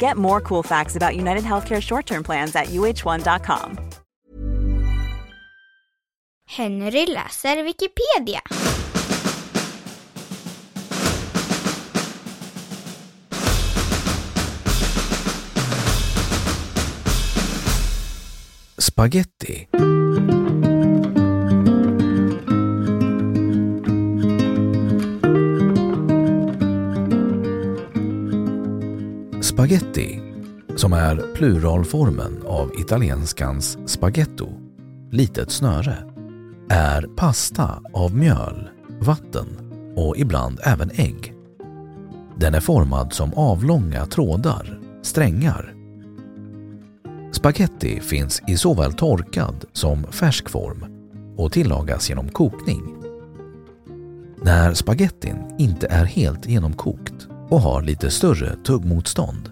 Get more cool facts about United Healthcare short term plans at uh1.com. Henry läser Wikipedia. Spaghetti Spaghetti, som är pluralformen av italienskans spaghetto, litet snöre, är pasta av mjöl, vatten och ibland även ägg. Den är formad som avlånga trådar, strängar. Spaghetti finns i såväl torkad som färsk form och tillagas genom kokning. När spagettin inte är helt genomkokt och har lite större tuggmotstånd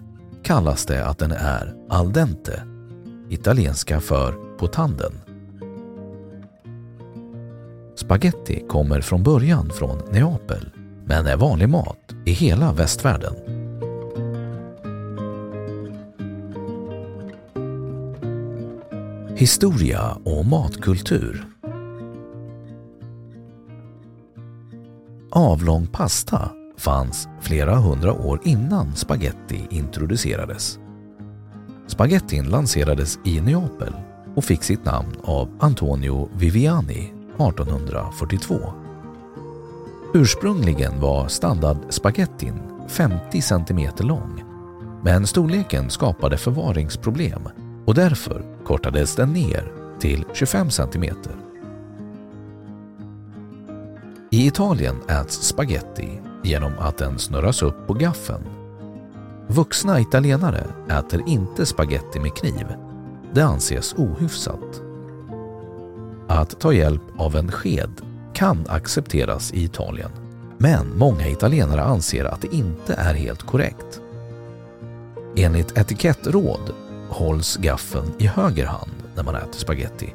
kallas det att den är al dente, italienska för på tanden. Spaghetti kommer från början från Neapel men är vanlig mat i hela västvärlden. Historia och matkultur Avlång pasta fanns flera hundra år innan spaghetti introducerades. Spagettin lanserades i Neapel och fick sitt namn av Antonio Viviani 1842. Ursprungligen var standardspagettin 50 cm lång men storleken skapade förvaringsproblem och därför kortades den ner till 25 cm. I Italien äts spaghetti genom att den snurras upp på gaffeln. Vuxna italienare äter inte spaghetti med kniv. Det anses ohyfsat. Att ta hjälp av en sked kan accepteras i Italien, men många italienare anser att det inte är helt korrekt. Enligt etikettråd hålls gaffeln i höger hand när man äter spaghetti,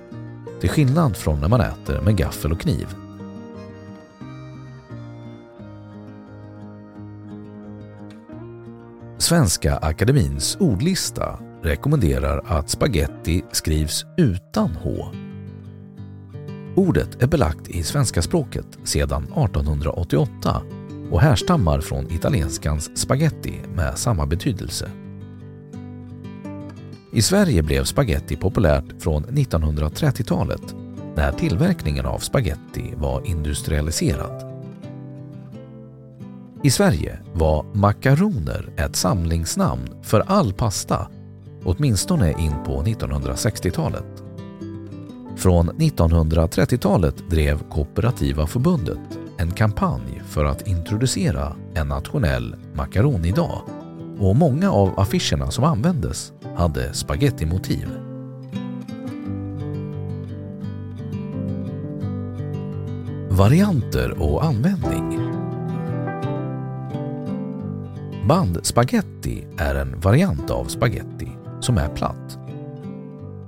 till skillnad från när man äter med gaffel och kniv. Svenska Akademins ordlista rekommenderar att spaghetti skrivs utan H. Ordet är belagt i svenska språket sedan 1888 och härstammar från italienskans spaghetti med samma betydelse. I Sverige blev spaghetti populärt från 1930-talet när tillverkningen av spaghetti var industrialiserad. I Sverige var makaroner ett samlingsnamn för all pasta, åtminstone in på 1960-talet. Från 1930-talet drev Kooperativa förbundet en kampanj för att introducera en nationell makaronidag och många av affischerna som användes hade spagettimotiv. Varianter och användning Bandspaghetti är en variant av spaghetti som är platt.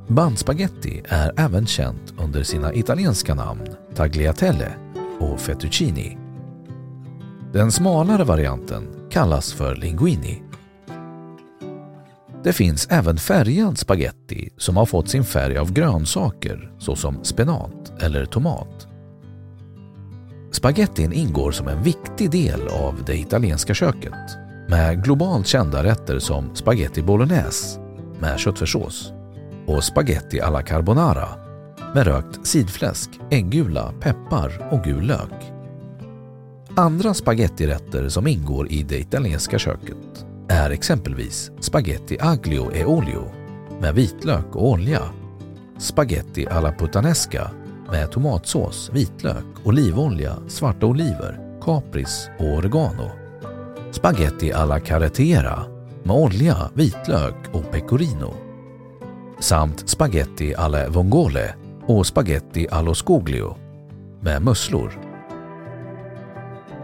Bandspaghetti är även känt under sina italienska namn tagliatelle och fettuccini. Den smalare varianten kallas för linguini. Det finns även färgad spaghetti som har fått sin färg av grönsaker såsom spenat eller tomat. Spagettin ingår som en viktig del av det italienska köket med globalt kända rätter som spaghetti bolognese med köttfärssås och spaghetti alla carbonara med rökt sidfläsk, äggula, peppar och gul lök. Andra spagettirätter som ingår i det italienska köket är exempelvis spaghetti aglio e olio med vitlök och olja, spaghetti alla puttanesca med tomatsås, vitlök, olivolja, svarta oliver, kapris och oregano, spaghetti alla carretera med olja, vitlök och pecorino samt spaghetti alla vongole och spaghetti allo scoglio med musslor.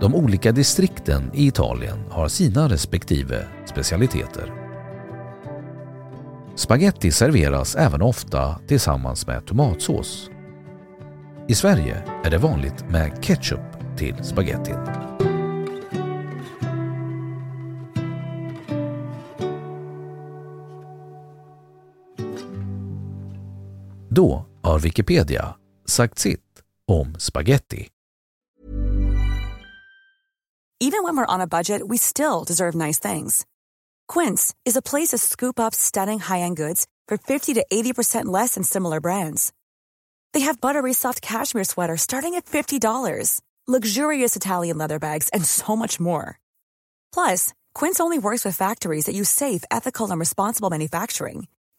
De olika distrikten i Italien har sina respektive specialiteter. Spaghetti serveras även ofta tillsammans med tomatsås. I Sverige är det vanligt med ketchup till spagettin. Då har Wikipedia sagt sitt om spaghetti. Even when we're on a budget we still deserve nice things. Quince is a place to scoop up stunning high-end goods for 50 to 80% less than similar brands. They have buttery soft cashmere sweaters starting at $50, luxurious Italian leather bags, and so much more. Plus, Quince only works with factories that use safe, ethical, and responsible manufacturing.